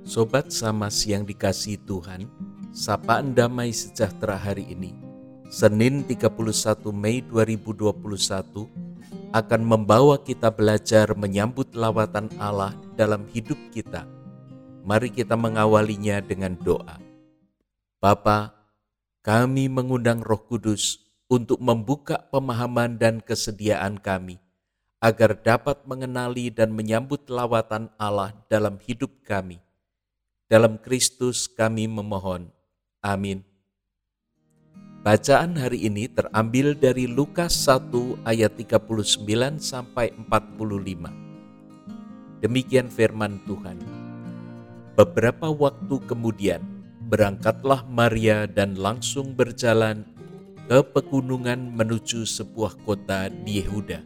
Sobat Samas yang dikasih Tuhan, sapaan damai sejahtera hari ini, Senin 31 Mei 2021, akan membawa kita belajar menyambut lawatan Allah dalam hidup kita. Mari kita mengawalinya dengan doa. Bapa, kami mengundang Roh Kudus untuk membuka pemahaman dan kesediaan kami, agar dapat mengenali dan menyambut lawatan Allah dalam hidup kami dalam Kristus kami memohon. Amin. Bacaan hari ini terambil dari Lukas 1 ayat 39 sampai 45. Demikian firman Tuhan. Beberapa waktu kemudian berangkatlah Maria dan langsung berjalan ke pegunungan menuju sebuah kota di Yehuda.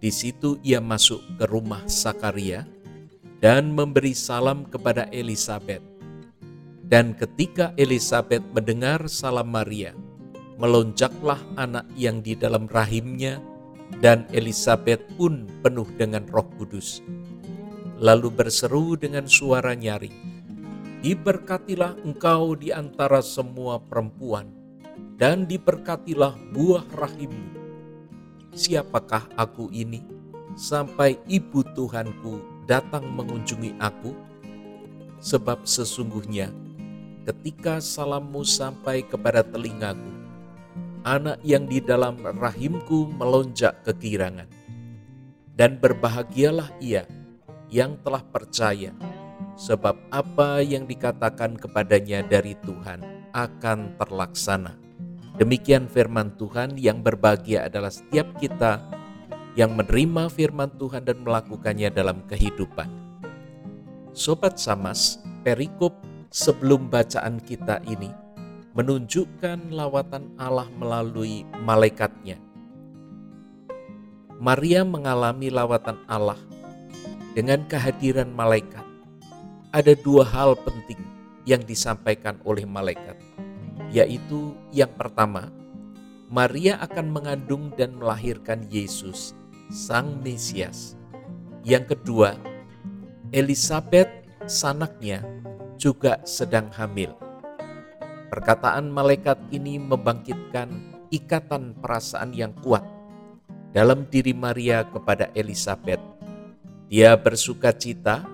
Di situ ia masuk ke rumah Sakaria dan memberi salam kepada Elizabeth. Dan ketika Elizabeth mendengar salam Maria, melonjaklah anak yang di dalam rahimnya, dan Elizabeth pun penuh dengan Roh Kudus. Lalu berseru dengan suara nyaring, "Diberkatilah engkau di antara semua perempuan, dan diberkatilah buah rahimmu. Siapakah aku ini sampai ibu Tuhanku datang mengunjungi aku? Sebab sesungguhnya ketika salammu sampai kepada telingaku, anak yang di dalam rahimku melonjak kegirangan. Dan berbahagialah ia yang telah percaya, sebab apa yang dikatakan kepadanya dari Tuhan akan terlaksana. Demikian firman Tuhan yang berbahagia adalah setiap kita yang menerima firman Tuhan dan melakukannya dalam kehidupan. Sobat Samas, perikop sebelum bacaan kita ini menunjukkan lawatan Allah melalui malaikatnya. Maria mengalami lawatan Allah dengan kehadiran malaikat. Ada dua hal penting yang disampaikan oleh malaikat, yaitu yang pertama, Maria akan mengandung dan melahirkan Yesus Sang Mesias. Yang kedua, Elizabeth sanaknya juga sedang hamil. Perkataan malaikat ini membangkitkan ikatan perasaan yang kuat dalam diri Maria kepada Elizabeth. Dia bersuka cita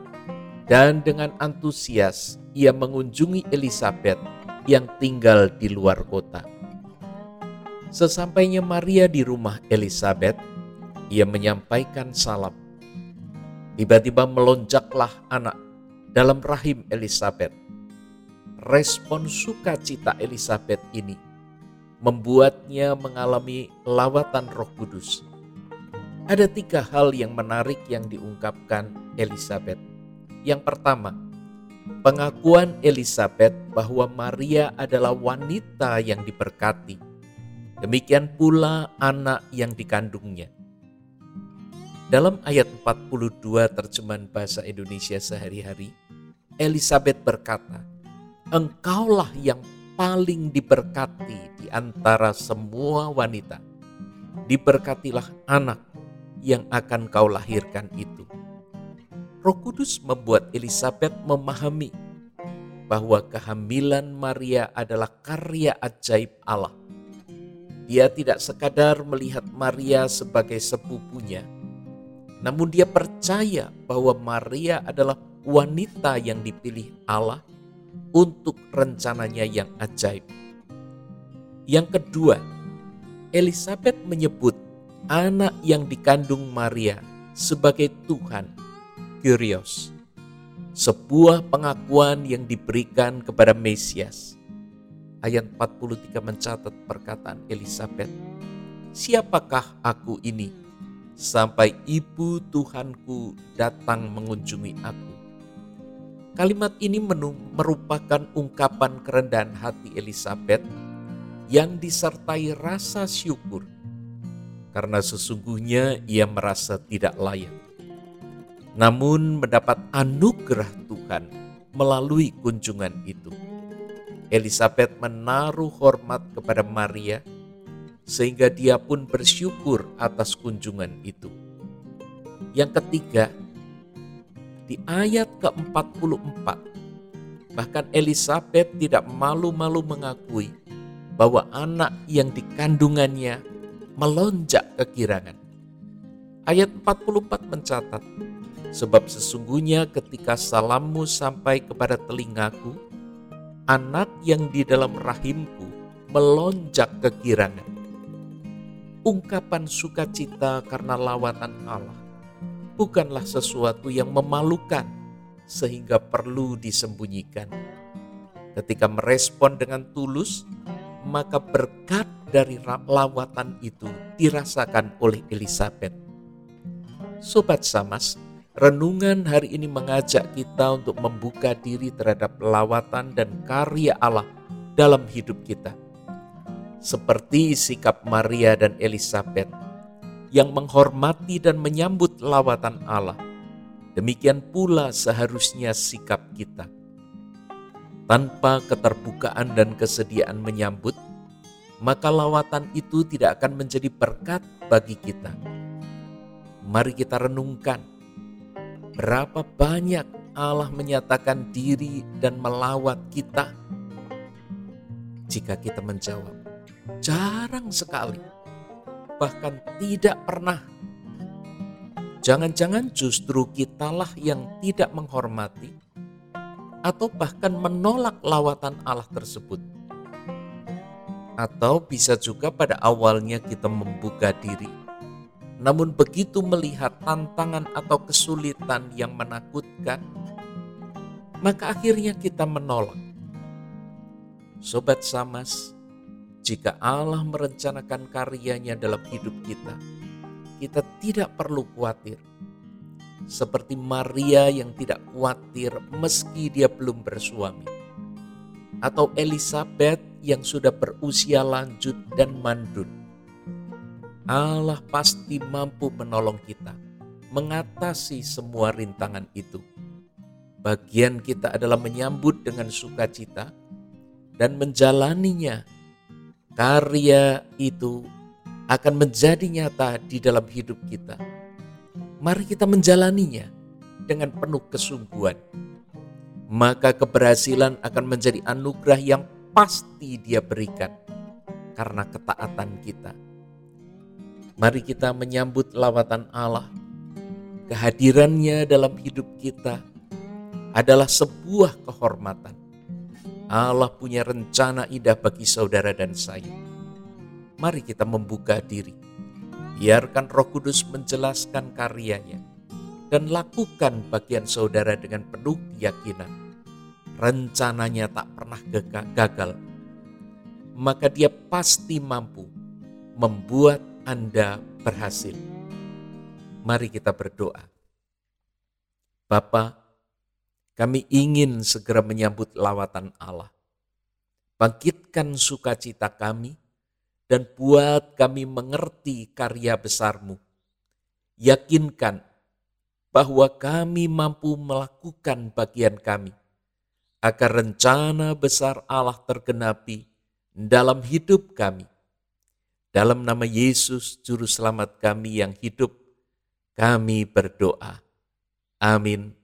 dan dengan antusias ia mengunjungi Elizabeth yang tinggal di luar kota. Sesampainya Maria di rumah Elizabeth, ia menyampaikan salam. Tiba-tiba melonjaklah anak dalam rahim Elizabeth. Respon sukacita Elizabeth ini membuatnya mengalami lawatan Roh Kudus. Ada tiga hal yang menarik yang diungkapkan Elizabeth. Yang pertama, pengakuan Elizabeth bahwa Maria adalah wanita yang diberkati. Demikian pula anak yang dikandungnya. Dalam ayat 42 terjemahan bahasa Indonesia sehari-hari, Elizabeth berkata, Engkaulah yang paling diberkati di antara semua wanita. Diberkatilah anak yang akan kau lahirkan itu. Roh Kudus membuat Elizabeth memahami bahwa kehamilan Maria adalah karya ajaib Allah. Dia tidak sekadar melihat Maria sebagai sepupunya, namun dia percaya bahwa Maria adalah wanita yang dipilih Allah untuk rencananya yang ajaib. Yang kedua, Elizabeth menyebut anak yang dikandung Maria sebagai Tuhan, Kyrios. Sebuah pengakuan yang diberikan kepada Mesias. Ayat 43 mencatat perkataan Elizabeth, Siapakah aku ini sampai ibu Tuhanku datang mengunjungi aku. Kalimat ini merupakan ungkapan kerendahan hati Elizabeth yang disertai rasa syukur karena sesungguhnya ia merasa tidak layak. Namun mendapat anugerah Tuhan melalui kunjungan itu. Elizabeth menaruh hormat kepada Maria sehingga dia pun bersyukur atas kunjungan itu. Yang ketiga, di ayat ke-44, bahkan Elizabeth tidak malu-malu mengakui bahwa anak yang dikandungannya melonjak kegirangan. Ayat 44 mencatat, Sebab sesungguhnya ketika salammu sampai kepada telingaku, anak yang di dalam rahimku melonjak kegirangan. Ungkapan sukacita karena lawatan Allah bukanlah sesuatu yang memalukan sehingga perlu disembunyikan. Ketika merespon dengan tulus, maka berkat dari lawatan itu dirasakan oleh Elizabeth. Sobat Samas, renungan hari ini mengajak kita untuk membuka diri terhadap lawatan dan karya Allah dalam hidup kita. Seperti sikap Maria dan Elizabeth yang menghormati dan menyambut lawatan Allah. Demikian pula seharusnya sikap kita tanpa keterbukaan dan kesediaan menyambut, maka lawatan itu tidak akan menjadi berkat bagi kita. Mari kita renungkan berapa banyak Allah menyatakan diri dan melawat kita. Jika kita menjawab, jarang sekali, bahkan tidak pernah. Jangan-jangan justru kitalah yang tidak menghormati atau bahkan menolak lawatan Allah tersebut. Atau bisa juga pada awalnya kita membuka diri. Namun begitu melihat tantangan atau kesulitan yang menakutkan, maka akhirnya kita menolak. Sobat Samas, jika Allah merencanakan karyanya dalam hidup kita, kita tidak perlu khawatir seperti Maria yang tidak khawatir meski dia belum bersuami, atau Elizabeth yang sudah berusia lanjut dan mandul. Allah pasti mampu menolong kita mengatasi semua rintangan itu. Bagian kita adalah menyambut dengan sukacita dan menjalaninya. Karya itu akan menjadi nyata di dalam hidup kita Mari kita menjalaninya dengan penuh kesungguhan. Maka keberhasilan akan menjadi anugerah yang pasti dia berikan karena ketaatan kita. Mari kita menyambut lawatan Allah. Kehadirannya dalam hidup kita adalah sebuah kehormatan. Allah punya rencana indah bagi saudara dan saya. Mari kita membuka diri Biarkan Roh Kudus menjelaskan karyanya dan lakukan bagian saudara dengan penuh keyakinan. Rencananya tak pernah gagal, maka dia pasti mampu membuat Anda berhasil. Mari kita berdoa. Bapa, kami ingin segera menyambut lawatan Allah. Bangkitkan sukacita kami dan buat kami mengerti karya besarmu. Yakinkan bahwa kami mampu melakukan bagian kami, agar rencana besar Allah tergenapi dalam hidup kami. Dalam nama Yesus, Juru Selamat kami yang hidup, kami berdoa. Amin.